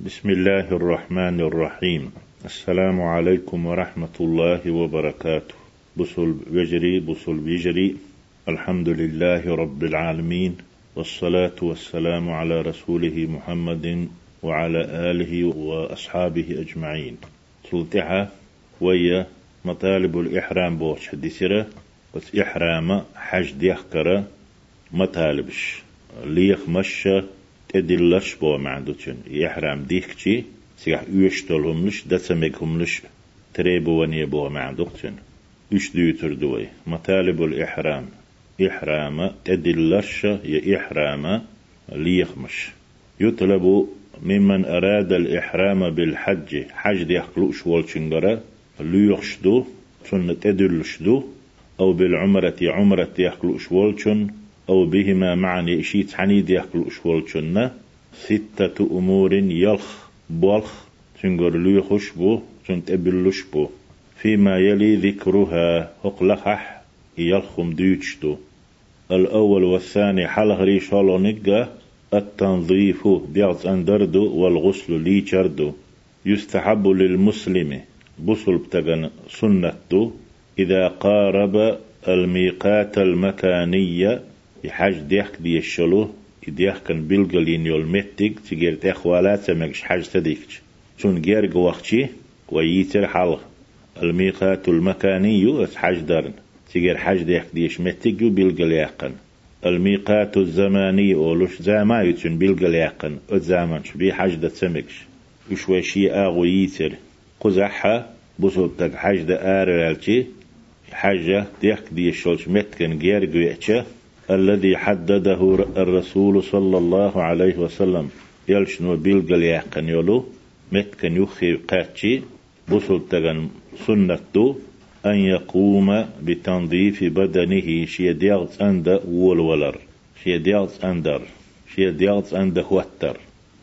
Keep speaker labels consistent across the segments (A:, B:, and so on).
A: بسم الله الرحمن الرحيم السلام عليكم ورحمة الله وبركاته بصل وجري بصل بيجري الحمد لله رب العالمين والصلاة والسلام على رسوله محمد وعلى آله وأصحابه أجمعين سلطحة ويا مطالب الإحرام بوش ديسرة بس إحرام حج ديخكرة مطالبش ليخ مشة تدلش بو معدوتشن يحرام ديخكشي سيح يشتلهملش دسمكهملش تريبو وني بو معدوتشن يش ديوتر دوي مطالب الإحرام إحرام تدلش يا إحرام ليخمش يطلب ممن أراد الإحرام بالحج حج دي يخلوش والشنجرة ليخشدو تن تدلشدو أو بالعمرة عمرة يخلوش والشن أو بهما معني إشيت حنيد يخلوش والشن ستة أمور يلخ بولخ. تنجر ليخش بو تن تبلش بو. فيما يلي ذكرها هقلخح يلخم ديوتشتو الأول والثاني حلغ ريش التنظيف بيعز أندردو والغسل لي شردو يستحب للمسلم بصل بتغن سنة إذا قارب الميقات المكانية يحاج ديخ دي الشلو ديخ كان بلغلين يول متك تجير تخوالات سمكش حاج تديكش. شون جير وقتي ويتر حلق الميقات المكاني حاج درن تجير حاج ديخ ديش متك بلغل يقن الميقات الزماني أولوش زما يتشن بيلقى يقن الزمان بي حاجة سمكش وشوي شي آغو يتر قزحها بصوتك حاجة آرلالتي حاجة ديك دي الشولش متكن غير قويتش الذي حدده الرسول صلى الله عليه وسلم. يلشنو بيلقى يقن يولو؟ متكن يخي قاتشي بصوتك سنة أن يقوم بتنظيف بدنه. شي ديغت أند ولولر شي ديغت أندر. شي ديغت أند خوتر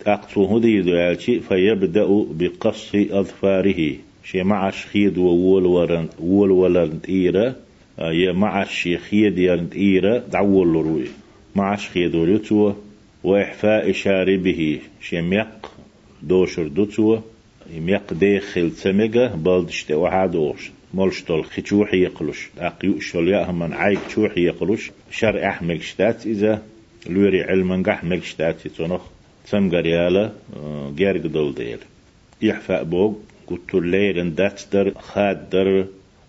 A: أقصو هدي دوالشي فيبدأ بقص أظفاره. شي معش خيد وولورن وولورن إيرا يا معش خيد يرن إيرا دعول روي. معش خيد ولتو وإحفاء شاربه شي ميق دوشر دوتو ميق داخل سمجة بلدشت وحاد أوش مولشتول خيشوح يقلش. أقيو شول يأهم عايك شوح يقلش. شرع أحمق شتات إذا لوري علما أحمق شتات يتنخ. تسمقر يالا جارق دول ديل يحفأ بوغ قلت الليل داتستر خادر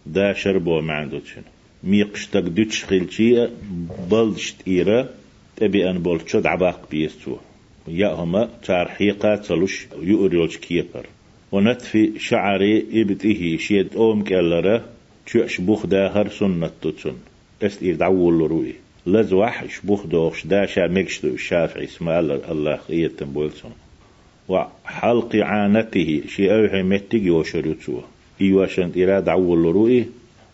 A: داشر بو معندوتشن ميقشتك دوتش خلشي بلدشت إيرا تبي أن بولشد عباق بيستو. يأهما تارحيقات سلوش يؤريوش كيبر. ونتفي شعري إبته شيد أوم كالرة تشوش بوخ داخر سنة تتسن إست إير دعول روي. لزوح شبوخ دوخش داشا مكشتو الشافعي اسم الله إيتن بولسن وحلق عانته شي أوحي متجي وشريتسوه إيواشن إيرا دعول روي.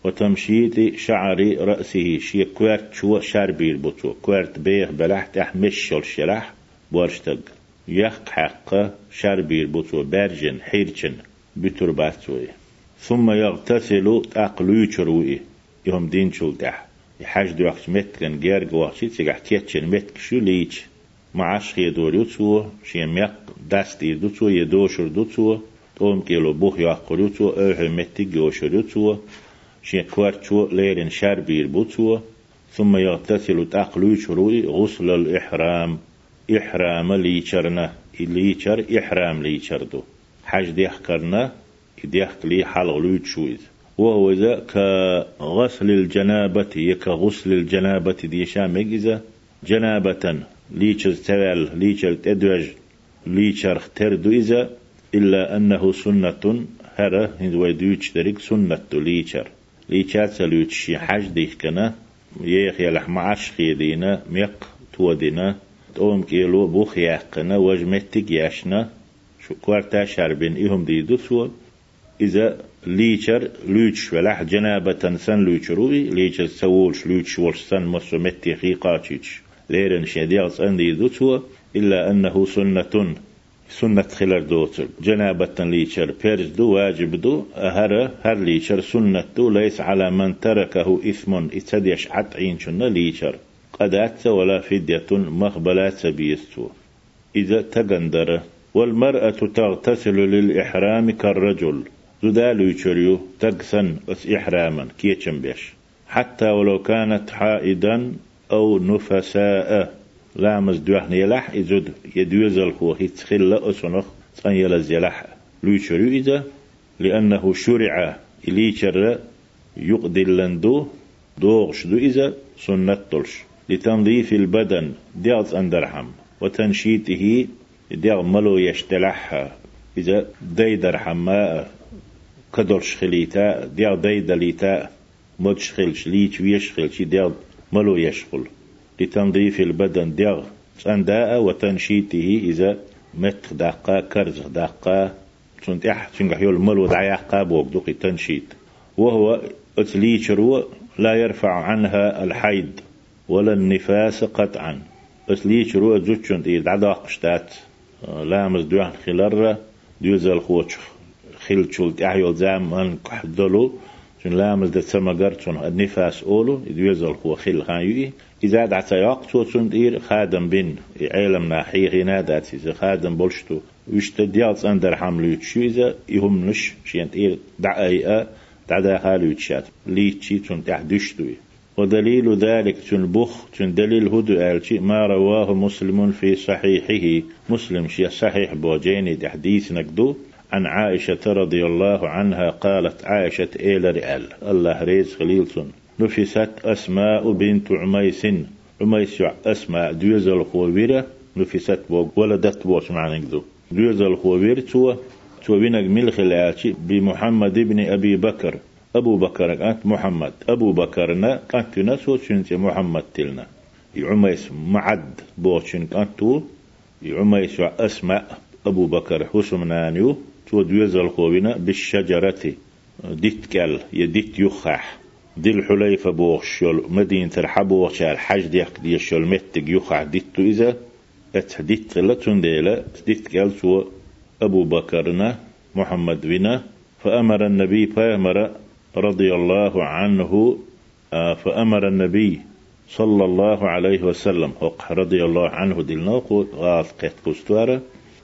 A: وتمشيط شعر رأسه. شي كوارت شو شاربير بوتو. كوارت بيخ بلحت أحمش الشرح بورشتق. يخ حق شربير بوتو. برجن حيرچن بتر باتوي. ثم يغتسل أقلو چروي يوم دين تح. يحاج وقت متكن جيرج وقت تيجح تيتشن متك شو ليش معاش خي دوريو تو شي ميق دستي دو تو يدوشر دو تو توم كيلو بوخ يقلو تو أوه متك جوشر تو شي كوارتشو ليرن شربير بوتو ثم يغتسل تقلو چروي غسل الإحرام. إحرام ليشرنا ليشر إحرام ليشردو ديخ كرنا ديخ لي حلق لوتشويز وهو إذا كغسل الجنابة يك غسل الجنابة دي شامجزة جنابة ليشر تول ليشر تدوج ليشر اختردو إذا إلا أنه سنة هرا هندو دوتش دريك سنة ليشر ليشر سلوتشي حج ديخ كنا يخ يلح معش خيدينا ميق تودينا توم كيلو بوخ يحقنا وجمتك ياشنا شو كوارتا شاربين إهم ديدو سوى إذا ليشر لوش ولح جنابة سن لوشروي ليشر سوولش لوش ورش سن مصر متي خيقاتيش ليرن شديغس أن ديدو سوى إلا أنه سنة سنة خلر دوتر جنابة ليشر بيرز دو واجب دو. أهر هر ليشر سنة دو. ليس على من تركه إثم إتديش عطعين شن ليشر قدات ولا فدية مقبلات بيستو إذا تقندر والمرأة تغتسل للإحرام كالرجل. زدال يشريو تقسن اس إحراما كيتشم بيش حتى ولو كانت حائدا أو نفساء لامز دوحن يلح إزود يدوزل هو هيتخل أسنخ صن يلز يلح. ليشريو إذا؟ لأنه شرع إليشر يقدل لندو دوغش دو إذا؟ سنة طلش. لتنظيف البدن ديغز أندرحم. وتنشيطه ديغ ملو يشتلح. إذا؟ ديدر حماء كدرش خليتا ديغ ديدليتا مدشخلش ليش ويشخلش ديغ ملو يشخل لتنظيف البدن ديغ صنداء وتنشيطه إذا مت دقا كرز دقا تنت إح تنجح يول ملو دعيا قابوك دوقي تنشيط. وهو أتليشرو لا يرفع عنها الحيد ولا النفاس قطعا. أتليشرو زوتشن إيه دعدا قشتات لامز دوحن خلرة ديوزل خوش خيل شول تعيول زام من كحدلو. شن لامز ده سمجر شن النفاس أولو ديوزل خو خيل خايوي إذا دعت يقصو شن دير خادم بين عالم ناحي غينا دات إذا خادم بولشتو وشت ديالس أندر حملو شو إذا يهم نش شين تير دعايا دعدا خالو يتشات ليتشي شن تحدشتوي ودليل ذلك تنبخ دليل هدو آلتي ما رواه مسلم في صحيحه مسلم شيء صحيح بوجيني حديث نقدو عن عائشة رضي الله عنها قالت عائشة إلى رئال الله ريز خليلسون نفست أسماء بنت عميس. عميس أسماء دوزل خوبيرة نفست بوغ ولدت بوش معنى نقدو دوزل خوبير تو تو بينك ملخ بمحمد بن أبي بكر. أبو بكر أنت محمد. أبو بكرنا أنت نسو شنت محمد تلنا. يعميس معد بوشن أنتو يعميس أسماء أبو بكر حسمنانيو تو دويز الخوبنا بالشجرة. ديت كال يديت يخح دي الحليفة بوغشول مدينة الحبو وشال حج ديك دي الشول متك يخح ديتو إذا اتحديت لتون ديلا ديت كال تو أبو بكرنا محمد بنا. فأمر النبي فأمر رضي الله عنه آه، فأمر النبي صلى الله عليه وسلم. رضي الله عنه دلنوق غاث قيت كستوارة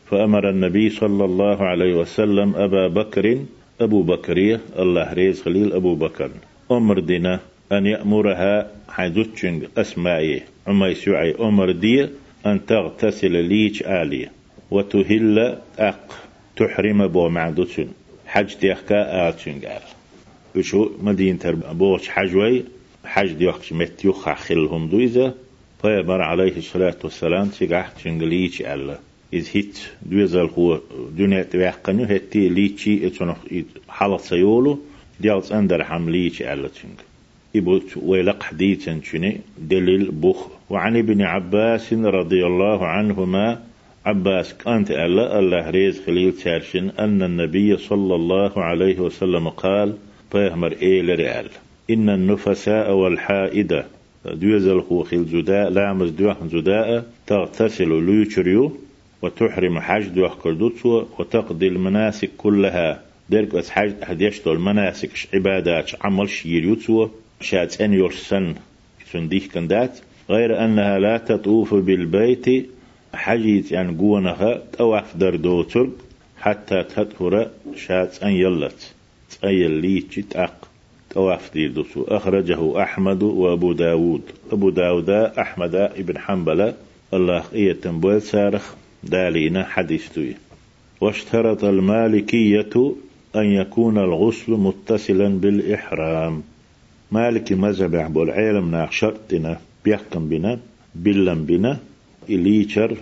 A: فأمر النبي صلى الله عليه وسلم أبا بكر أبو بكرية الله ريز خليل أبو بكر أمر دينا أن يأمرها حيدوتشن أسمائي عمي سعي أمر دي أن تغتسل ليش آلية وتهل أق تحرم بو معدوتشن حج ديخكا آتشن قال وشو مدينة بوش حجوي حج ديوخش مت يخ خلهم دويزة فيبر عليه الصلاة والسلام تيقح تشنجليش ألا إذ هيت دويزة هو دنيا تويقنو هتي ليتشي اتنو حلط سيولو ديالس أندر حمليش ألا تشنج إبوت ويلق حديثا شني دليل بوخ. وعن ابن عباس رضي الله عنهما عباس كانت ألا الله ريز خليل تارشن أن النبي صلى الله عليه وسلم قال بيهمر إيل رئال إن النفساء والحائدة. دوزل هو خيل زداء لامز دوح زداء تغتسل ليشريو وتحرم حج دوح وتقضي المناسك كلها. ديرك بس حج هديشتو المناسك عبادات عمل شيريوتسو شات أن يرسن سنديك كندات. غير أنها لا تطوف بالبيت. حجيت يعني قونها توقف دردوتر حتى تطهر شات أن يلت. أي اللي أق. تواف ديدوسو أخرجه أحمد وأبو داود. أبو داود أحمد ابن حنبل الله إيه تنبول سارخ. دالينا حديثتوي واشترط المالكية أن يكون الغسل متصلا بالإحرام. مالك مذهب عبو العالم ناخ شرطنا بيحكم بنا بلن بنا إليشر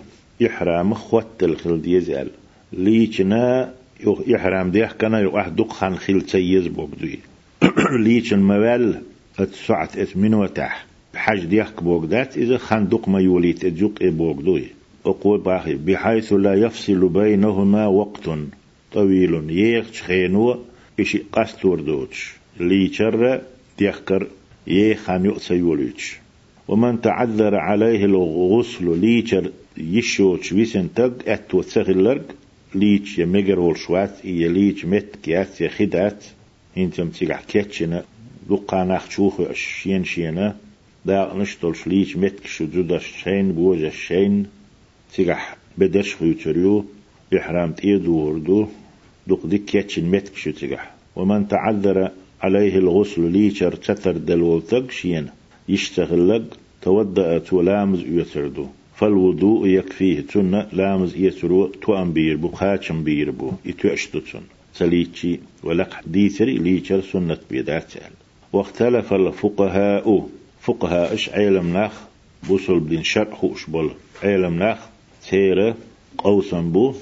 A: إحرام خوات الخلد يزال. ليشنا يحرم ديح كان يقح دق خان خيل تسيز بوغدوي. ليش الموال اتسعت ات من وتح حج ديح بوغدات إذا خان دق ما يوليت اتجوق اي بوغدوي أقول باخي بحيث لا يفصل بينهما وقت طويل. يخش خينو إشي قستور دوتش. ليشر ديحكر يخان يؤسى يوليتش ومن تعذر عليه الغسل ليشر يشوتش ويسن تق أتو تسغلرق ليش يمجر والشوات إيا ليش مت كيات يا خدات. أنتم تيجع كيتشنا لقا ناخشوخ الشين شينا دا نشتولش ليش مت كشو جودا شين بوجا تيجع بدش خيوتريو إحرام تيدور دو دوق ديك يتشن متك شتقح ومن تعذر عليه الغسل ليشر تتر دلول شين يشتغل لك تودأت ولامز يتردو فالوضوء يكفيه تن لامز يترو تو أمبير بو خاتم بير بو. يتو أشتتن سليتشي ولق ديتر ليشر سنة بيدات واختلف الفقهاء. فقهاء اش علم ناخ. بوصل بين شرح وش بول. علم ناخ. تيرة قوسا بو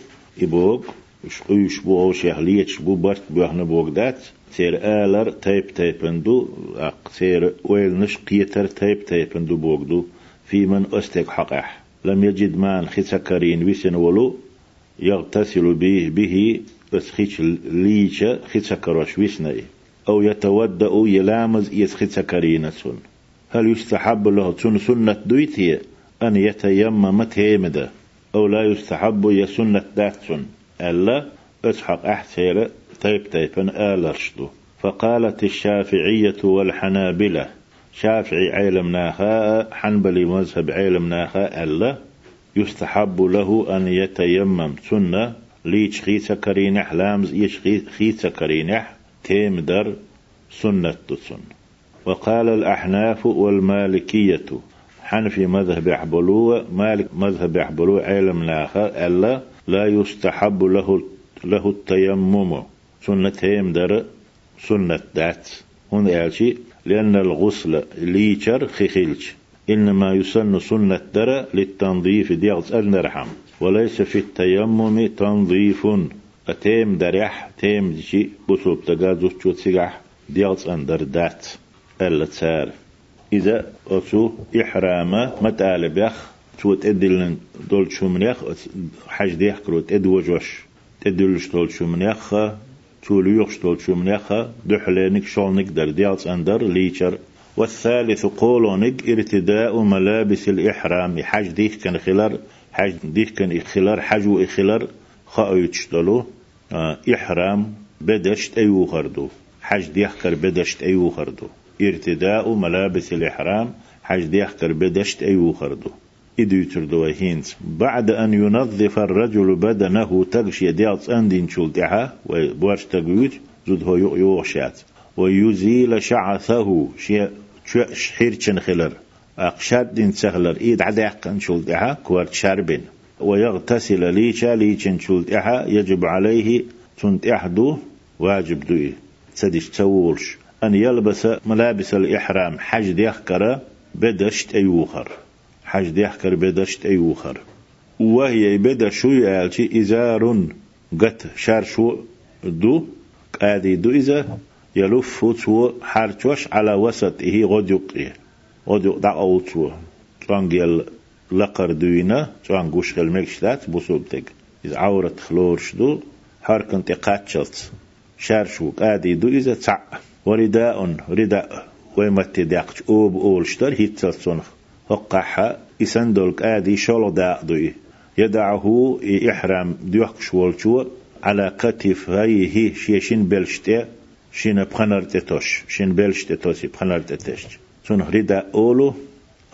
A: إبوغ وش قيش بو أو شهليتش بو برت بو إحنا بوغ دات سير آلر تايب تايبندو أق سير ويل نش قيتر تايب تايبندو بوغدو في من أستك حقح لم يجد مان خسكرين ويسن ولو يغتسل به به بس خيش ليشة خسكروش ويسنئ أو يتودأ يلامز يسخسكرين سن هل يستحب له سن سنة دويتي أن يتيمم تيمده أو لا يستحب يسنة ذات سن ألا أسحق أحسير تيب تيبن آلرشدو فقالت الشافعية والحنابلة شافعي علمناها حنبلي مذهب علمناها ألا يستحب له أن يتيمم سنة ليش خيسة كرينح لامز يش خيسة كرينح تيم در سنة سن وقال الأحناف والمالكية حنفي مذهب يحبلو مالك مذهب يحبلو علمناها ألا لا يستحب له له التيمم سنة هيم در سنة دات هون يالشي لأن الغسل ليشر خخيلش إنما يسن سنة در للتنظيف ديغز النرحم وليس في التيمم تنظيف أتيم دريح تيم جي بسوب تقازو تشو تسيقح ديغز أندر دات ألا تسار إذا أتو إحرامة متالب يخ تو تدلن دول شومنيخ حاج ديح كرو تد وجوش تدلش دول شومنيخ توليوخ دول شومنيخ دحلينك شولنك در ديالس أندر ليشر والثالث قولونك ارتداء ملابس الإحرام. حاج ديح كان خلال حاج ديح كان خلال حاج وإخلال خاويتش دولو آه إحرام بدشت أيو خردو حاج ديح كر بدشت أيو خردو ارتداء ملابس الإحرام حاج ديح كر بدشت أيو خردو إدو هينز. بعد أن ينظف الرجل بدنه تغشي ديالس أندين شلتها وبوارش تقويت زود هو يوغشات ويزيل شعثه شيء شحير خلر. أقشاد دين سهلر إيد عداق أن شلتها كوارت شاربين. ويغتسل ليشا ليشن شلتها يجب عليه تنتحدو واجب دوي سدش تولش أن يلبس ملابس الإحرام. حج ديخكرة بدشت أيوخر حج يحكر بدشت أي وخر. وهي بدأ شو يالشي إزار قت شار شو دو. قادي دو إذا يلف تو حرشوش على وسطه غد يقيه غد يقطع أو تو ترانجيل لقر دوينا ترانجوش خلمكشتات بوسوبتك إذا عورة خلورش دو حركن تقاتشلت شار شو قادي دو إذا تع ورداء رداء ويمتي داقش أوب أولشتر هيتسل سنخ. وقعها إسندولك آدي شولو دوي. يدعه إحرام ديوحك شوالشو على كتفيه شيشين بلشتي شين بخنرت توش. شين بلشت توسي بخنرت تش سون هريدا أولو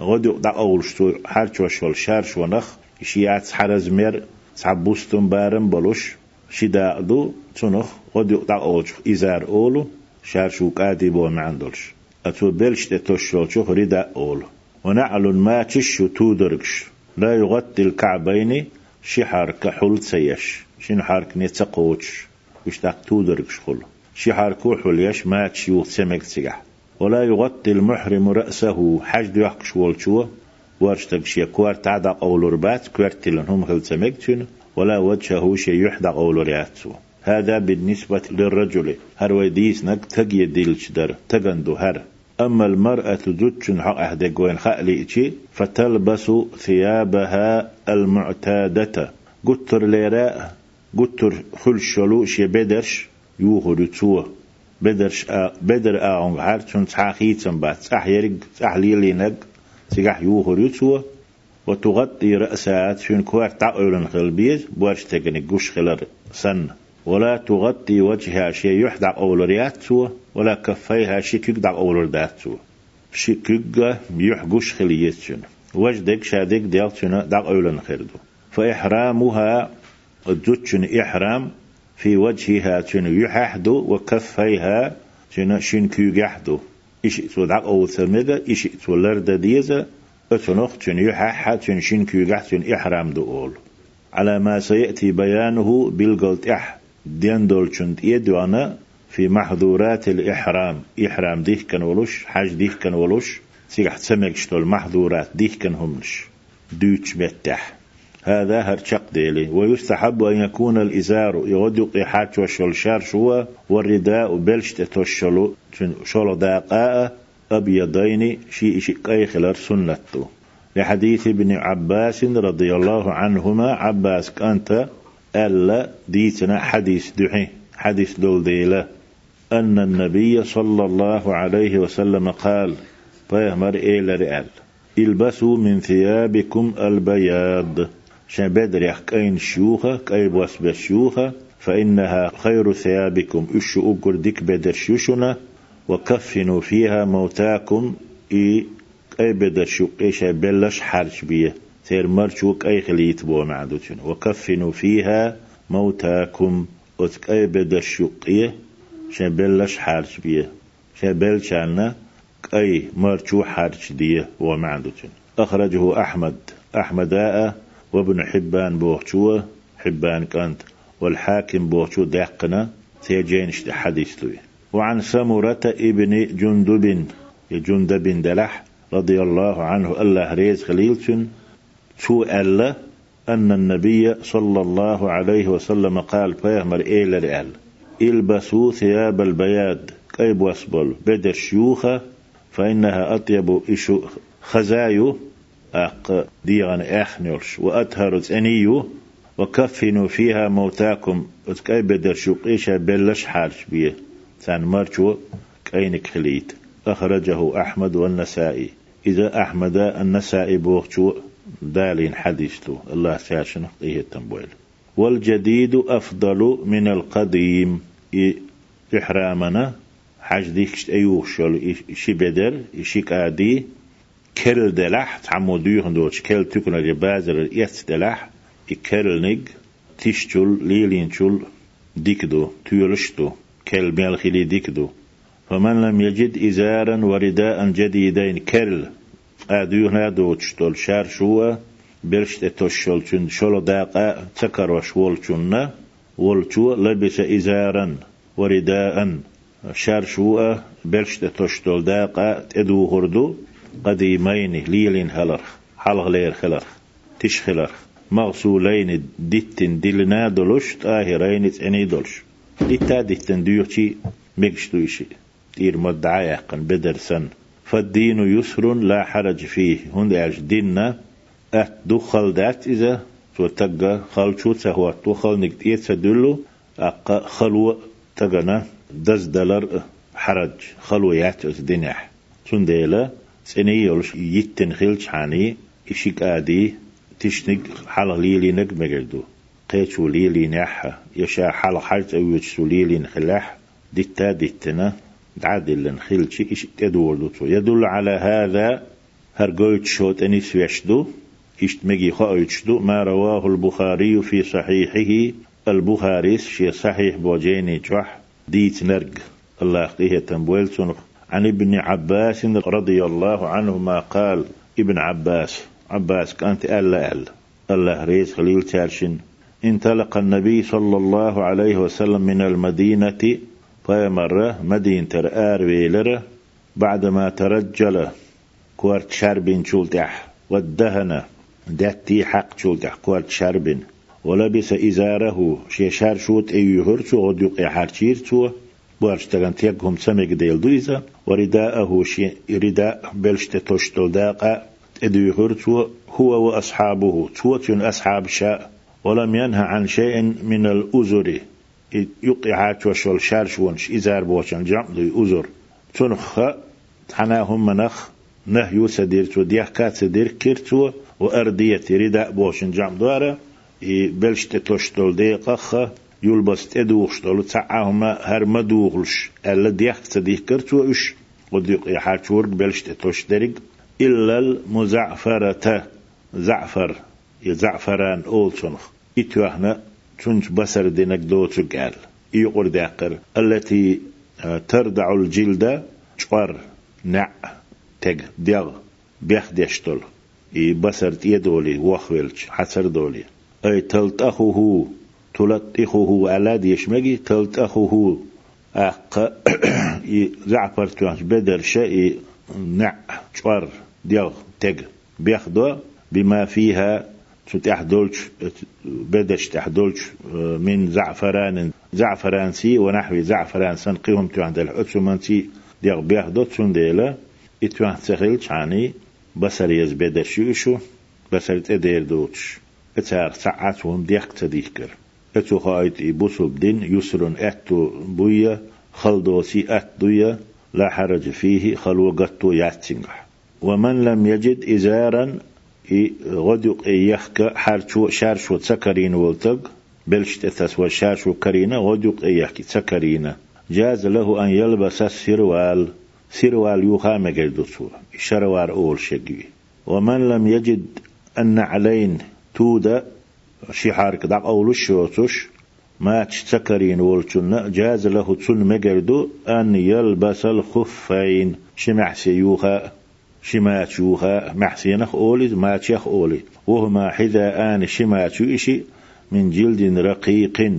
A: غدو دا أولشتو حرچو شول شارش ونخ شيات حرز مير سعبوستم بارم بلوش شدا دو تنخ غدو دا أولش إزار أولو. شارشو قادي بو معندولش أتو بلشت توش شول هريدا أولو ونعل ما تشو تودركش لا يغطي الكعبين شحار كحول سيش شين حارك نتقوش وشتاق تودركش خل. شحار كحول يش ما تشيو سمك سيح ولا يغطي المحرم رأسه حج يحكش والشو وارشتك شي كوار تعدى قول ربات كوار تلن هم خل سمك ولا وجهه شي يحدى قول رياتسو هذا بالنسبة للرجل. هر ويديس نك تجي ديلش در تغندو هر. أما المرأة زوجن حق أهدى قوين خألي فتلبس ثيابها المعتادة. قطر ليراء قطر خلشلو شي بدرش يوهر تسوه بدرش آ بدر آعون عارتون تحاخيتن بات تحيرق تحليلي نق تقح يوهر تسوه وتغطي رأسات شون كوار تعقلن خلبيز بوارش تقني قوش خلر سن. ولا تغطي وجهها شيء يحدع أولوريات سوى ولا كفيها شيء كيقدع أولوريات سوى. شيء كيقا يحقوش خليت شنو. وجدك شادك ديال شنو دع أولن خيردو. فإحرامها جوتشن إحرام في وجهها شن يحدو وكفيها شن شن كيجحدو إيش تودع أو ثمدة إيش تولرد ديزة أتنخ شن يحح شن شن كيجح شن إحرام دول على ما سيأتي بيانه بالقلت إح دين دول شنت يدوانا في محظورات الإحرام. إحرام ديه كان ولوش حاج ديه كان ولوش. سيح سمك شتول محظورات ديه كان همش. دوتش بتح هذا هرشق ديلي. ويستحب أن يكون الإزار يغدق إحاج وشل شار شوى والرداء بلشت توشلو. شلو داقاء أبيضين شيء شيء أي خلال سنته لحديث ابن عباس رضي الله عنهما عباس كانت ألا ديتنا حديث دحي حديث دول ديلة. أن النبي صلى الله عليه وسلم قال فيهمر إلى رئال البسوا من ثيابكم البياض. شبدر كاين شيوخة كاي بوس بشيوخة فإنها خير ثيابكم. إش أقر ديك بدر شوشنا وكفنوا فيها موتاكم. إي أي بدر شو إيش بلش حرش بيه. سير مرشوك أي خليت بو معدوتين وكفنوا فيها موتاكم. أتك أي بدر شقية شبلش حرش بيه. شبل شانا أي مرشو حرش ديه ومعدوتين أخرجه أحمد. أحمد وابن حبان بوحشوه حبان كانت. والحاكم بوحشو دقنا تيجينش حديث له وعن سمرة ابن جندب. جندب دلح رضي الله عنه. الله ريز خليلتن شو ألا أن النبي صلى الله عليه وسلم قال فيهمر إيل رئال إلبسوا ثياب البياد كيب واسبل بدر شيوخة فإنها أطيب إشو خزايو أق ديغان أخنيرش وأطهر أنيو وكفنوا فيها موتاكم وتكاي بدر شوقيشا بلش حارش بيه. ثان مرشو كاينك خليت. أخرجه أحمد والنسائي. إذا أحمد النسائي بوغشو دالين حديثته الله ساشن إيه التنبويل. والجديد أفضل من القديم. إحرامنا. حاج ديكش أيوه شل. شي بدر شي قادي كل دلح تعمو ديوهن دوش كل تكون الجبازر يس دلح كل نيج. تشتول ليلين شول ديكدو. تيولشتو. كل ميلخلي ديكدو. فمن لم يجد إزارا ورداء جديدين. كل. أديوهنا دوتشتول شار شوى برشت توشول شن شولو داقا تكر وشول شن ولشو لبس إزارا ورداء شار شوى برشت توشتول داقا تدو هردو قديمين ليلين هلر حلغ لير خلر تش خلر مغسولين ديتن دلنا دلوش طاهرين تعني دلش ديتا ديتن ديوشي ميكشتو إشي تير مدعا يقن بدر سن فالدين يسر لا حرج فيه. هند اج ديننا. ات دخل دات إذا تقى خلشو تهوى دخل نكتير تدلو أقا خلو تقنا. دز دلر حرج. خلو ياتوز دينح تنديلا سني يولش يتن خيلش حاني. إشيك آدي تشنق حلق ليلي نق مجردو قيتشو ليلي نحا يشا حلق حرج أو يتشو ليلي نخلاح ديتا ديتنا. عادل خيلش إيش تدور يدل على هذا هرجويت شوت أني سويشدو إيش مجي خايتشدو ما رواه البخاري في صحيحه البخاري في صحيح بوجيني جوح ديت نرج الله قيه تنبويل عن ابن عباس رضي الله عنهما قال. ابن عباس. عباس كانت ألا ألا الله ريس خليل تارشن انطلق النبي صلى الله عليه وسلم من المدينة فيمر مدينة آر ويلر بعدما ترجل كوارت شربين شولتح والدهن داتي حق شولتح كوارت شربين ولبس إزاره شي شار شوت أيهر شو غدوق حارشير بارش تغن تيقهم سمك ديل دويزا ورداءه شي رداء بلشت تشتل داقا ادويهر هو وأصحابه توتن أصحاب شاء ولم ينهى عن شيء من الأزر يقعات وشول شارش ونش إزار بوشن جمع دي أزر. تنخ تحناهم منخ نهيو سدير تو ديحكات سدير كيرتو وأردية رداء بوشن جمع دوارا بلشت تشتل ديقخ يلبس تدوخش دولو تعاهما هر مدوغلش ألا ديخ تديخ كرتو إش وديق يحاك ورق بلش تتوش درق إلا المزعفرة زعفر يزعفران أول صنخ إتوهنا تنش بسر دينك دوتو قال يقر داقر التي آه، تردع الجلد شوار نع تج ديغ بيخ ديشتل اي بسر تيدولي وخويلش حسر دولي اي تلتخه تلتخه على ديشمجي تلتخه أق زعفر توانش بدر شيء نع شوار ديغ تج بياخدو بما فيها تحدولش بدش تحدولش من زعفران زعفران سي ونحو زعفران سنقيهم تو عند الحسومان سي ديغ بياخدو تسون ديلا اتوان تخيلش عني بسر يز بدش يوشو بسر تدير دوتش. اتار ساعاتهم ديغ تديكر إتو خايت بوسو بدين يسرون إتو بويا خلدوسي اتويا لا حرج فيه خلو قطو ياتسنجح ومن لم يجد إزارا غدق يحكى حارشو شارشو تسكرين ولتق بلشت تسوى شارشو كرينا غدق يحكي تسكرين جاز له أن يلبس السروال سروال يوخا مجدوسو شروار أول شقوي ومن لم يجد أن علين تودا شحارك دق أول الشوتش ما تسكرين ولتن جاز له تسن مجردو أن يلبس الخفين شمع سيوخا شماتشوها محسينخ أولي ما تشيخ أولي وهما حذا آن شماتشو إشي من جلد رقيق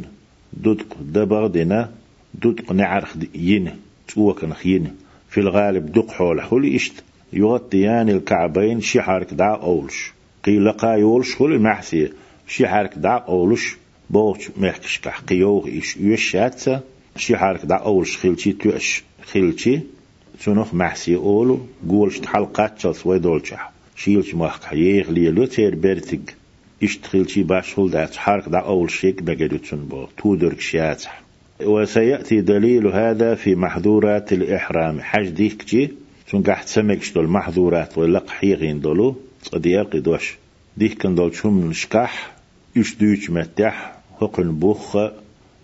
A: ددق دبغدنا ددق نعرخ ين توكنخ ين في الغالب دق حول حول إشت يغطيان الكعبين شحارك دع أولش قيل قايولش خل المحسية شحارك دع أولش بوش محكش قيوغ إش يشاتسا شحارك دع أولش خلشي توش خلشي سنوخ محسي أولو قولش حلقات شلس ويدولشح شيلش محق يغ ليلو تير برتق اشتخيل شي باشخل دات حرق دا أول شيك بقدتون بو تودرك شاتح وسيأتي دليل هذا في محظورات الإحرام حج ديك جي سن قحت سمكش دول محظورات ولق حيغين دولو صديق دوش ديك كان دول شم نشكح يش دوش متح هقن بوخ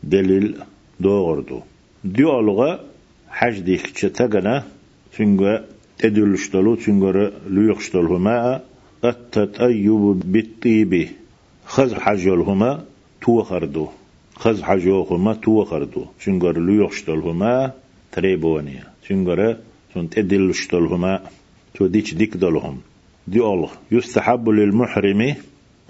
A: دليل دوغردو ديولغا حج ديك تشتغنا تنغا تدلشتلو تنغا ليخشتلهما التطيب بالطيب. خز حجلهما توخردو. خز حجوهما توخردو. تنغا ليخشتلهما تريبونيا تنغا تن تدلشتلهما تو ديش ديك دلهم. دي الله يستحب للمحرم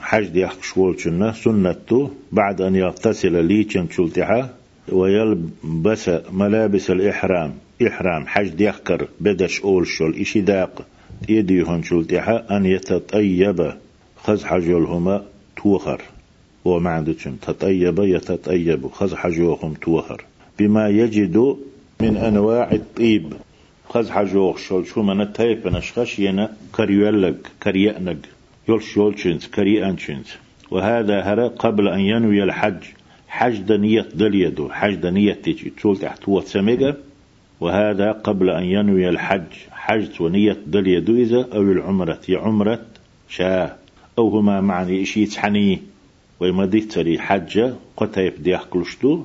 A: حج دي شوال سنة بعد أن يغتسل ليشن شلتها. ويلبس ملابس الإحرام. إحرام حج ديخكر بدش أول شول إشي داق. يديهن شلتها أن يتطيب. خز حجولهما توخر. وما عندكم تطيب يتطيب. خز حجوهم توخر. بما يجد من أنواع الطيب. خز حجوخ شول شو من التايب نشخش ينا كريولك كريأنك يول شول شنس كريأن وهذا هرى قبل أن ينوي الحج. حج دنية دليدو حج دنية تيجي تقول تحت سميجا وهذا قبل أن ينوي الحج. حج ونية دليدو إذا أو العمرة. يا عمرة شاه أو هما معني إشي تحني. ويمدي تري حجة قطيب ديح كلشتو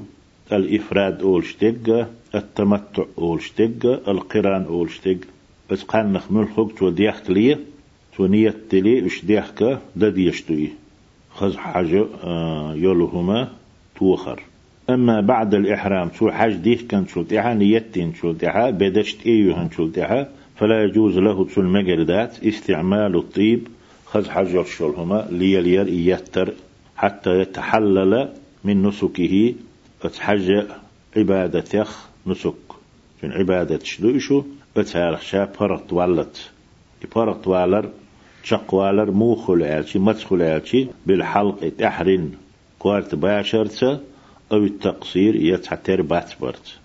A: الإفراد أول شتق التمتع أول شتق القران أول شتق بس قان نخمل خبت وديح كليه تونية تلي. وش ديحك دديشتوي خز حاجة آه يولهما توخر. أما بعد الإحرام شو حج ديه كان شلتها نيتين شلتها بدشت إيوهن شلتها فلا يجوز له تسل مجردات استعمال الطيب خز حج الشلهما ليلير يتر حتى يتحلل من نسكه اتحج عبادة يخ نسك. من عبادة شدوشو بتارخ شا برت ولت برت والر شق والر موخل عالشي مدخل عالشي بالحلق تحرن. كوارت باشرت أو التقصير يتحتر باتبرت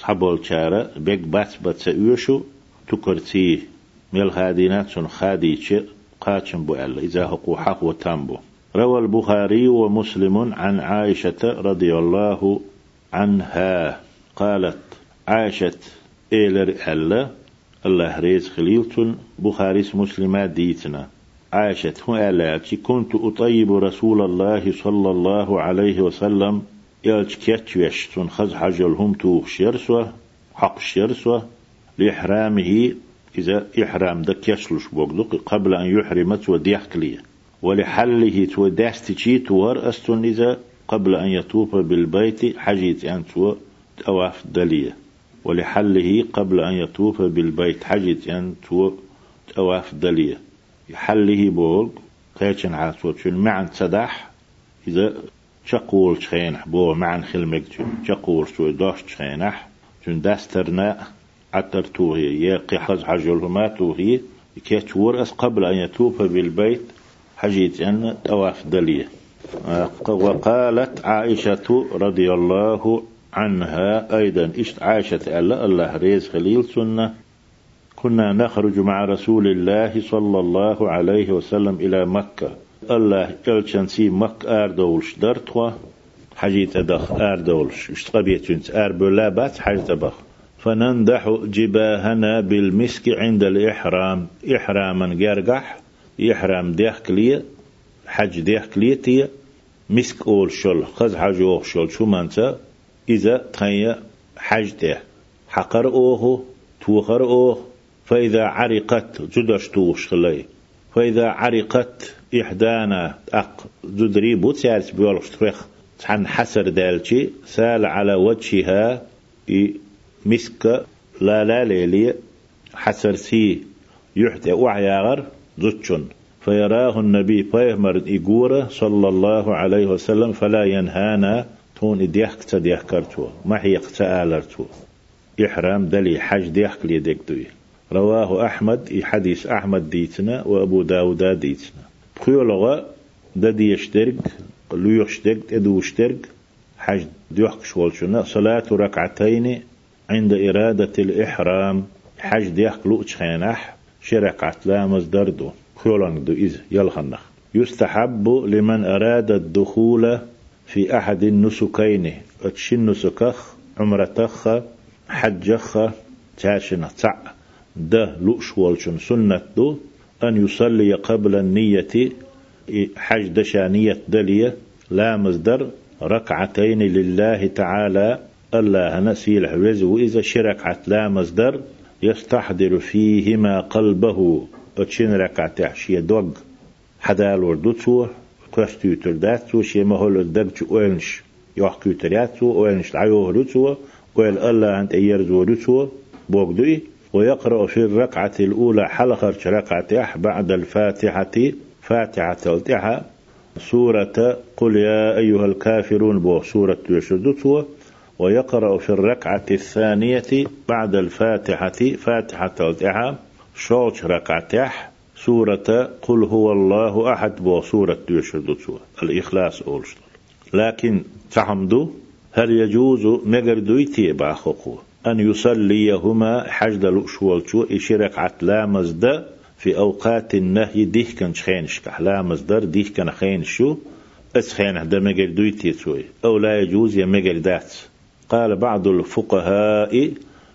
A: صحبول شارة بيك باتبرت سأيوشو تكرتي ميل خاديتش قاتشن بو ألا إذا هقو حق وتامبو روى البخاري ومسلم عن عائشة رضي الله عنها قالت عاشت إيلر ألا الله ريز خليلتن بخاري مسلمات ديتنا. هو آلاتي كنت أطيب رسول الله صلى الله عليه وسلم. يلج كيتوش تون خز حجلهم توخ شرسوة حق شرسوة. لإحرامه إذا إحرام دك يشلش بوغدق قبل أن يحرم وديح كلية ولحله توداستي تور أستون إذا قبل أن يطوف بالبيت حجيت أن تواف دلية. ولحله قبل أن يطوف بالبيت حجيت أن تواف دلية. يحله بول قيتشن عاسوت شن معن صداح إذا شقول شخينح بو معن خلمك شقول شو دوش شخينح شن داسترنا عتر توهي يقي حز حجلهما توهي كيتور أس قبل أن يطوف بالبيت حجيت أن تواف دلية وقالت عائشة رضي الله عنها أيضا إشت عائشة ألا الله ريز خليل سنة كنا نخرج مع رسول الله صلى الله عليه وسلم إلى مكة. الله جلشن سي مك آردولش درتوا حجيت أدخ آردولش اشتقبيت آر حجت أبخ فنندح جباهنا بالمسك عند الإحرام. إحراما جرجح إحرام ديخ لي حج ديخ لي مسك أول شل خز حج أول شل شو منتا إذا تخيا حج ده حقر أوه توخر أوه فإذا عرقت جدش توش خلي. فإذا عرقت إحدانا أق جدري بوت يارس بيولش تريخ عن حسر دالشي سال على وجهها مسك لا لا ليلي حسر سي يحتى وعياغر زوتشن فيراه النبي بيهمر إيقورة صلى الله عليه وسلم فلا ينهانا تون إديحك تديح كرتو ما هي آلرتو إحرام دلي حج ديحك لي ديك دوي. رواه أحمد حديث أحمد ديتنا وأبو داود ديتنا. بخيولغا ددي يشترك لو يشترك إدو يشترك حج ديحك شوالشنا صلاة ركعتين عند إرادة الإحرام. حج ديحك لوش خينح شرك عتلامز دردو كولان دو إذ يلخنخ. يستحب لمن أراد الدخول في أحد النسكين. أتشن نسكخ عمرتخ حجخ تاشن تع ده لؤش والشن سنة دو أن يصلي قبل النية حج دشانية دلية لا مصدر ركعتين لله تعالى الله نسيل حوز وإذا شركعت لا مصدر يستحضر فيهما قلبه. أتشين ركعت عشية دوغ. حدال وردوتو كوستيوتر داتو شي مهول الدرج أولنش يوح كيوترياتو أولنش العيوه روتو ويل الله عند أيرزو روتو بوغدوي ويقرأ في الركعة الأولى حلقة ركعة بعد الفاتحة فاتحة تلتها سورة قل يا أيها الكافرون بو سورة يشدتها ويقرأ في الركعة الثانية بعد الفاتحة فاتحة تلتها شوش ركعتح سورة قل هو الله أحد بو سورة يشدتها الإخلاص أولشتل لكن تعمدو هل يجوز مجردويتي بأخوكو؟ أن يصليهما حجد لؤشوالشو إشرك عتلا مزد في أوقات النهي ديه كان شخينش كحلا مصدر ديه كان خين شو أسخين هذا مجر دويتي تسوي أو لا يجوز يا مجر دات. قال بعض الفقهاء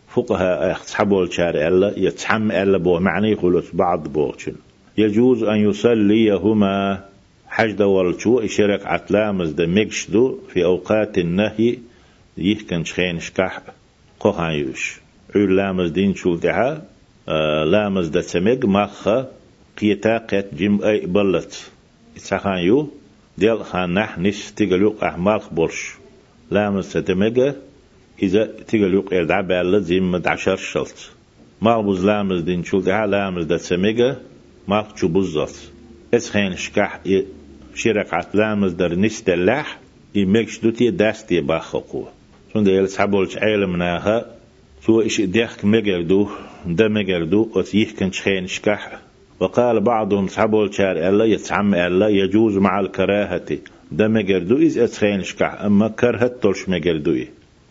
A: فقهاء يصحبوا الشارع ألا يتحم ألا بو معنى يقولوا بعض بوشن يجوز أن يصليهما حجد والشو إشرك عتلا مزد مجشدو في أوقات النهي ديه كان شخين شكح قهايوش عول لامز دين شو دعا لامز دا سمج مخا قيتا قيت جيم اي بلت اتساخان يو ديال خان نح نش تيغلوق احمال بورش لامز ستمج إذا تيغلوق إردع بالت زيم مدعشر شلت مالبوز لامز دين شو دعا لامز دا سمج مال شو بزت اسخين شكح شرك عت لامز در نستلاح يمكش دوتي داستي باخقوه سون يل سحبولش عيلمناها سو إش ديخك مجردو ده مجردو أتيه كان شخين شكح وقال بعضهم سحبول شار ألا يتعم ألا يجوز مع الكراهة. ده مجردو إز أتخين شكح أما كرهت تلش مجردو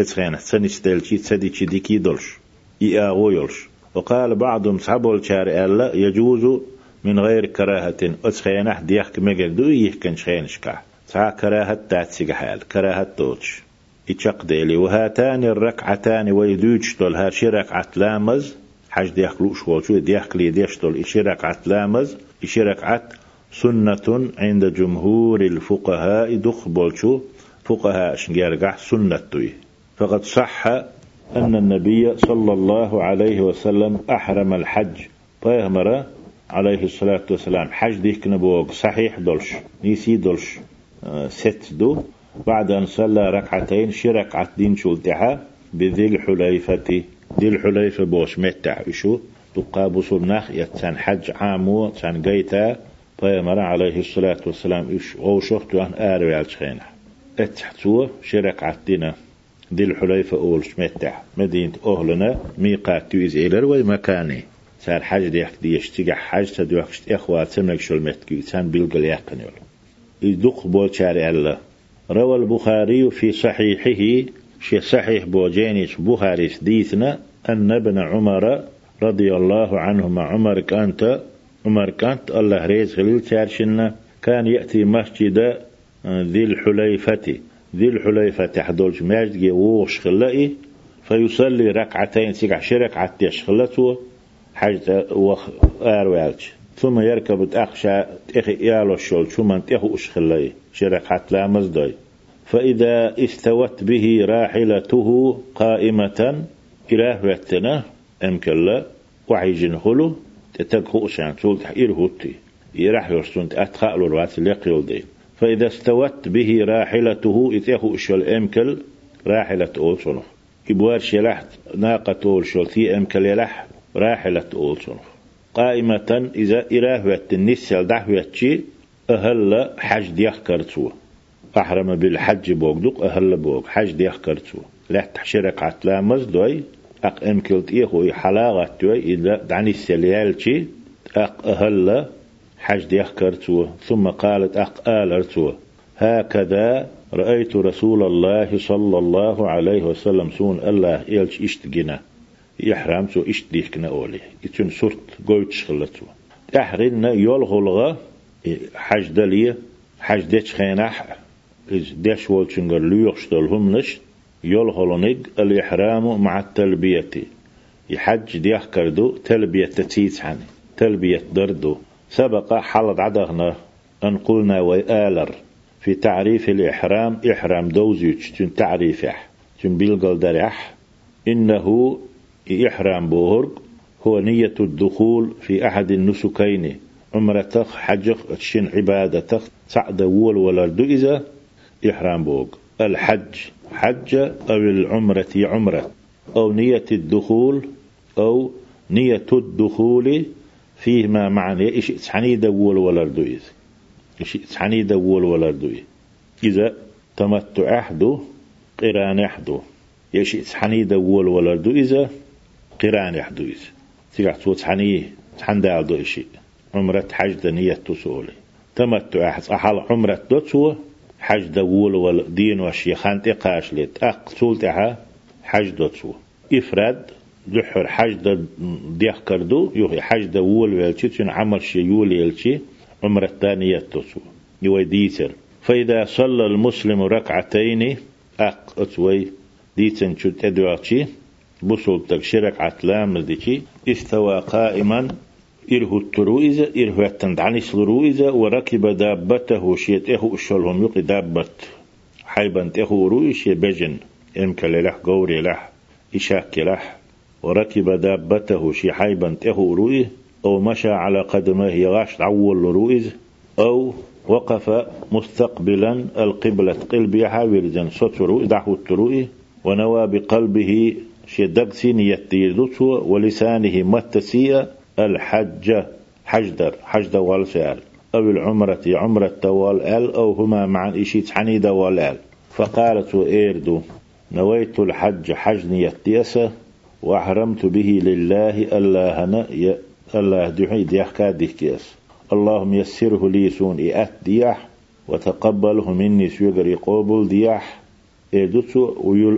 A: أتخين سنستلشي تسدي ديكي دلش إياغو يلش وقال بعضهم سحبول شار ألا يجوز من غير كراهة. أتخين ديخك مجردو يحكن شخين شكح سا كراهة تاتسيق حال كراهة توتش إتشق ديلي وهاتان الركعتان ويدوج تول هاشي ركعة لامز حج ديخ لوش والشو ديخ لي ديش تول إشي ركعة لامز إشي ركعة سنة عند جمهور الفقهاء دخ بولشو فقهاء شنجرقع سنة توي. فقد صح أن النبي صلى الله عليه وسلم أحرم الحج. طيهمر عليه الصلاة والسلام. حج ديك نبوغ صحيح دولش نيسي دولش آه، ست دو. بعد أن صلى ركعتين شرك عتدين شلتها بذي الحليفة ذي الحليفة بوش متع إشو تقابس النخ يتسان حج عامو تسان قيتا فيمر عليه الصلاة والسلام إش أو شخت أن آروي على شخينة اتحتو شرك عتدنا ذي الحليفة أول شمتع مدينة أهلنا ميقات تيز إلر ومكاني. سار حج ديك ديش تيجا حج تدوكش إخوات سمك شو المتكي تسان بيلقل يقنيول. يدق بول شارع الله روى البخاري في صحيحه شي صحيح بوجينيش بخاري ديثنا أن ابن عمر رضي الله عنهما عمر كانت عمر كانت الله ريز خليل تارشنا كان يأتي مسجد ذي الحليفة ذي الحليفة حدولش ماجد ووش خلائي فيصلي ركعتين سيقع شرك عتيش خلته حاجة وخ آروالش ثم يركب تأخشى تأخي إيالو الشول شو من تأخو أشخلي شرك حتى لا مزدوي فإذا استوت به راحلته قائمة إلى وقتنا أمكلا وعيجن خلو تتقو أشان تقول تحير هوتي. يرح يرسون أتخاء الوات اللي دي. فإذا استوت به راحلته إتيخو أشول أمكل راحلة أول صنخ إبوار شلحت ناقة أول شول تي أمكل يلح راحلة أول صنخ قائمة إذا إله وقت النسل دعوة أهل حج ديخ كرتوه أحرم بالحج بوغدوك أهل بوغ حج ديخ كرتو لا تحشرك عتلا مزدوي أق أمكلت إيخو حلاغة توي إذا دعني السليالتي أق أهل حج ديخ كرتو ثم قالت أق آلرتو. هكذا رأيت رسول الله صلى الله عليه وسلم سون الله إلش إشتجنا يحرم سو إشتديكنا أولي إتن سرت قويت شغلتو أحرنا يولغلغة حج دلية حج ديش خيناح إز ديش والشنجر ليوشتل هم نشت هولونيج الإحرام مع التلبية. يحج ديح كردو تلبية تتيت حاني تلبية دردو. سبق حلد عدغنا أن قلنا وآلر في تعريف الإحرام إحرام دوزيوش تن تعريفه تن بيلقل دريح. إنه إحرام بوهرق هو نية الدخول في أحد النسكين. عمرتك حجك تشين عبادتك سعد وول ولردو إذا إحرام بوغ الحج حج أو العمرة عمرة. أو نية الدخول أو نية الدخول فيهما معنى. إيش تحني دول ولا ردويز إيش تحني دول ولا ردويز إذا تمتع أحدو قران أحدو إيش تحني دول ولا ردويز قران أحدويز تيجي تو تحني تحن دالدو إشي. عمرة حج نية تسولي تمتع أحد أحل عمرة دوتسوه حج دول ولا دين وشيخان تقاش لت أقصول تها حج دوتسو إفراد دحر حج دا ديخ كردو يوهي حج دول ويلشي تون عمل شي يول يلشي عمر الثانية توسو يوي ديتر. فإذا صلى المسلم ركعتين أق ديتن شد أدواتي بصول تكشرك عتلام ديكي استوى قائما إره الترويزة إره التندعنس الرويزة وركب دابته شيت إخو أشلهم يقي دابت. حيبا إخو روي شي بجن إمك لح قوري لح إشاك لح. وركب دابته شي حيبا إخو روي أو مشى على قدمه يغاش عول رويز. أو وقف مستقبلا القبلة قلب يحاول زن سترو دعو التروي ونوى بقلبه شي دقسي نيتي ولسانه متسيئة الحج حجدر حجدر والفعل. أو العمرة عمرة والآل أو هما معا إشيت حنيدة والآل فقالت إيردو نويت الحج حج نيتيسة وأحرمت به لله الله هنا الله دحي ديح كاديح كيس اللهم يسره لي سون إيات دياح وتقبله مني سيقر قبول دياح. إيدتو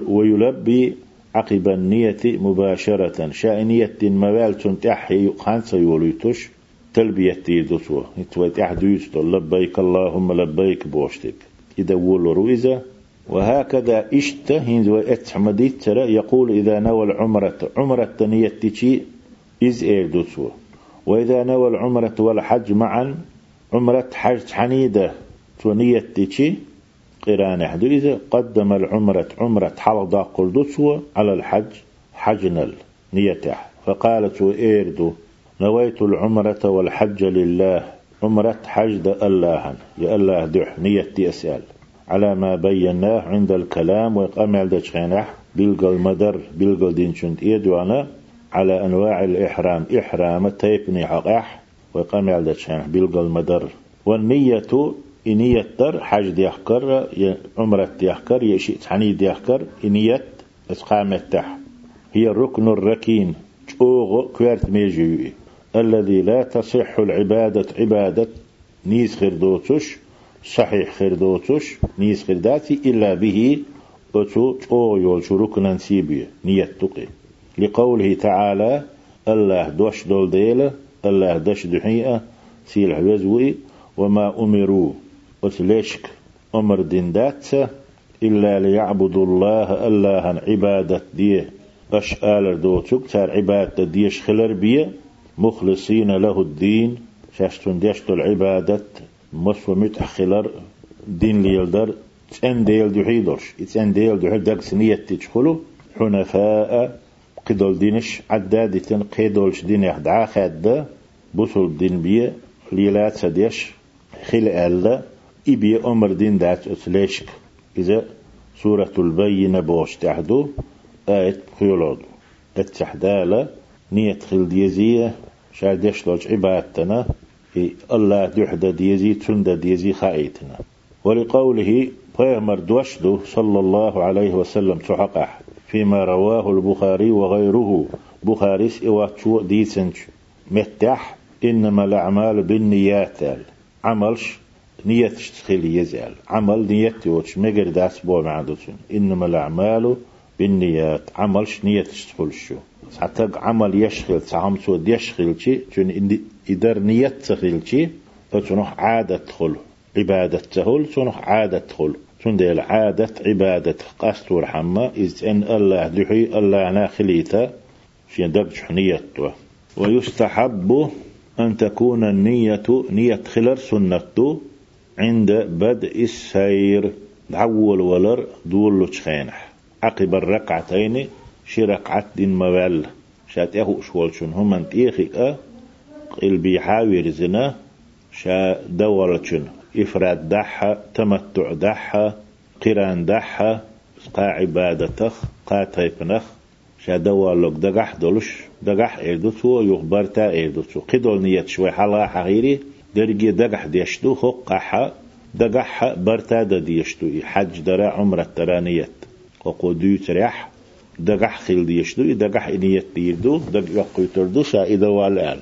A: ويلبي عقب النية مباشرة. شأنية موال تنتحي خانس يوليتش تلبية تيدوتو يتويت أحد لبيك اللهم لبيك بوشتك. إذا ولو رويزة وهكذا إشت هند اتحمديت ترى. يقول إذا نوى العمرة عمرة نيتشي إز إيردوتو وإذا نوى العمرة والحج معا عمرة حج حنيدة. تنيتشي قران حدو إذا قدم العمرة عمرة حلقة قلدسوة على الحج حجنل نيته فقالت إيردو نويت العمرة والحج لله. عمرة حج دا الله يا الله دح نيتي أسأل. على ما بيناه عند الكلام ويقام دشخينح بلغ المدر بلغ دين شنت إيدوانا على أنواع الإحرام إحرام تيبني حقح ويقام دشخينح بلغ المدر. والنية إنية در حج ديحكر عمرة ديحكر يشي تعني ديحكر إنية إسقامة تح. هي الركن الركين شوغ كوارت ميجي الذي لا تصح العبادة عبادة نيز خردوتش صحيح خردوتش نيز خرداتي إلا به أتو أو يول ركنا سيبي نية تقي. لقوله تعالى الله دوش دول ديلة الله دش دحيئة سيل عوزوي وما أمروا. وتليشك أمر دين دات إلا ليعبدوا الله الله عبادة ديه. أش آلر دوتوك تار عبادة ديش خلر بيه. مخلصين له الدين. شاشتون ديشتو العبادة مصر متأخلر دين ليلدر تسان ديل دحيدرش تسان ديل دحيل داك سنية تدخلوا حنفاء. قدول دينش عدادة قيدولش دين يخدعا خادة بوصل دين بيه. ليلات سديش. خل ألا إبي أمر دين دات أتلاشك إذا سورة البينة بوش تحدو آية خيولود. التحدالة نية خل ديزية شاد يشلوج عبادتنا الله دحدة ديزي تند ديزي خايتنا ولقوله بيغمر دوشدو صلى الله عليه وسلم تحقح فيما رواه البخاري وغيره. بخاريس إواتشو ديسنج متح إنما الأعمال بالنيات. عملش نية تشتخيل يزال عمل نية وش مجر داس بو معدوتون إنما الأعمال بالنيات. عملش نية تشتخل شو. حتى عمل يشغل تعم سود يشغل شي جن إدار نية تخيل شي فتنوح عادة تخل عبادة تهل تنوح عادة تخل تندل عادة عبادة قاستور حما. إذ أن الله دحي الله ناخليتا في دبج نيته ويستحب أن تكون النية نية خلر سنته عند بدء السير. دعول ولر دول خينح عقب الركعتين شي ركعت دين موال شات اهو شوال شن هم انت ايخي آه قل بيحاور زنا شا دولة إفراد دحا تمتع دحا قران دحا قا عبادتخ قا تيبنخ شا دوالوك دقح دولش دقح ايدو تو يخبر تا ايدو تو قدول نيت شوي حلا حغيري درجي دقح ديشتو خقح دقح برتا دا ديشتو حج درا عمرة ترى نيت وقودو تريح دقح خيل ديشتو دقح نيت ديردو دقح قيتردو شا إذا والآل.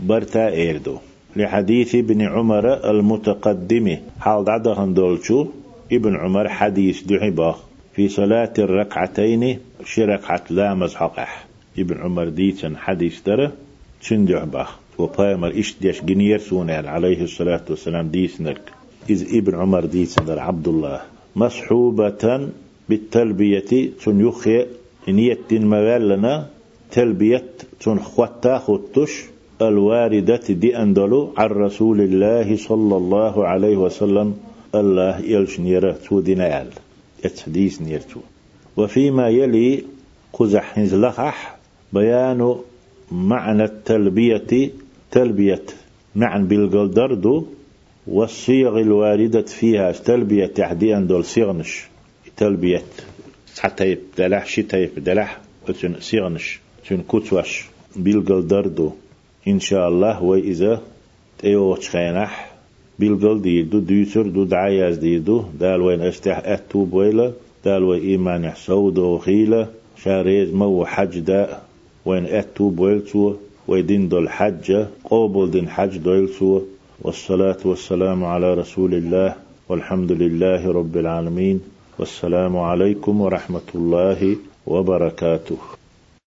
A: برتا ايردو لحديث ابن عمر المتقدم حال دعدهن دولشو ابن عمر حديث دعباخ في صلاة الركعتين شركعة لا مزحقح ابن عمر ديتن حديث ترى تشندع باخ وبايمر إيش ديش جنير سونال عليه الصلاة والسلام ديس نرك إذ ابن عمر ديتن عبد الله. مصحوبة بالتلبية تن يخي نية موالنا تلبية تن خواتا خطش الواردة دي أندلو عن رسول الله صلى الله عليه وسلم. الله يلش نيرة تو دينال. يتحديث نيرتو وفيما يلي قزح لخح بيان معنى التلبية تلبية معنى بالقلدردو والصيغ الواردة فيها تلبية تحديا دول صيغنش. تلبية حتى دلح شتايب دلح وتن صيغنش تن كتوش بالقلدردو إن شاء الله وإذا تيوش خينح بالقل ديدو ديوتر دو دعاياز ديدو. دال وين استح اتوب ويلا دال وين إيمان يحسود وخيلة شاريز مو حج دا وين اتوب ويلتو ويدين دول حج قوبل دين حج دويلتو والصلاة والسلام على رسول الله والحمد لله رب العالمين. والسلام عليكم ورحمة الله وبركاته.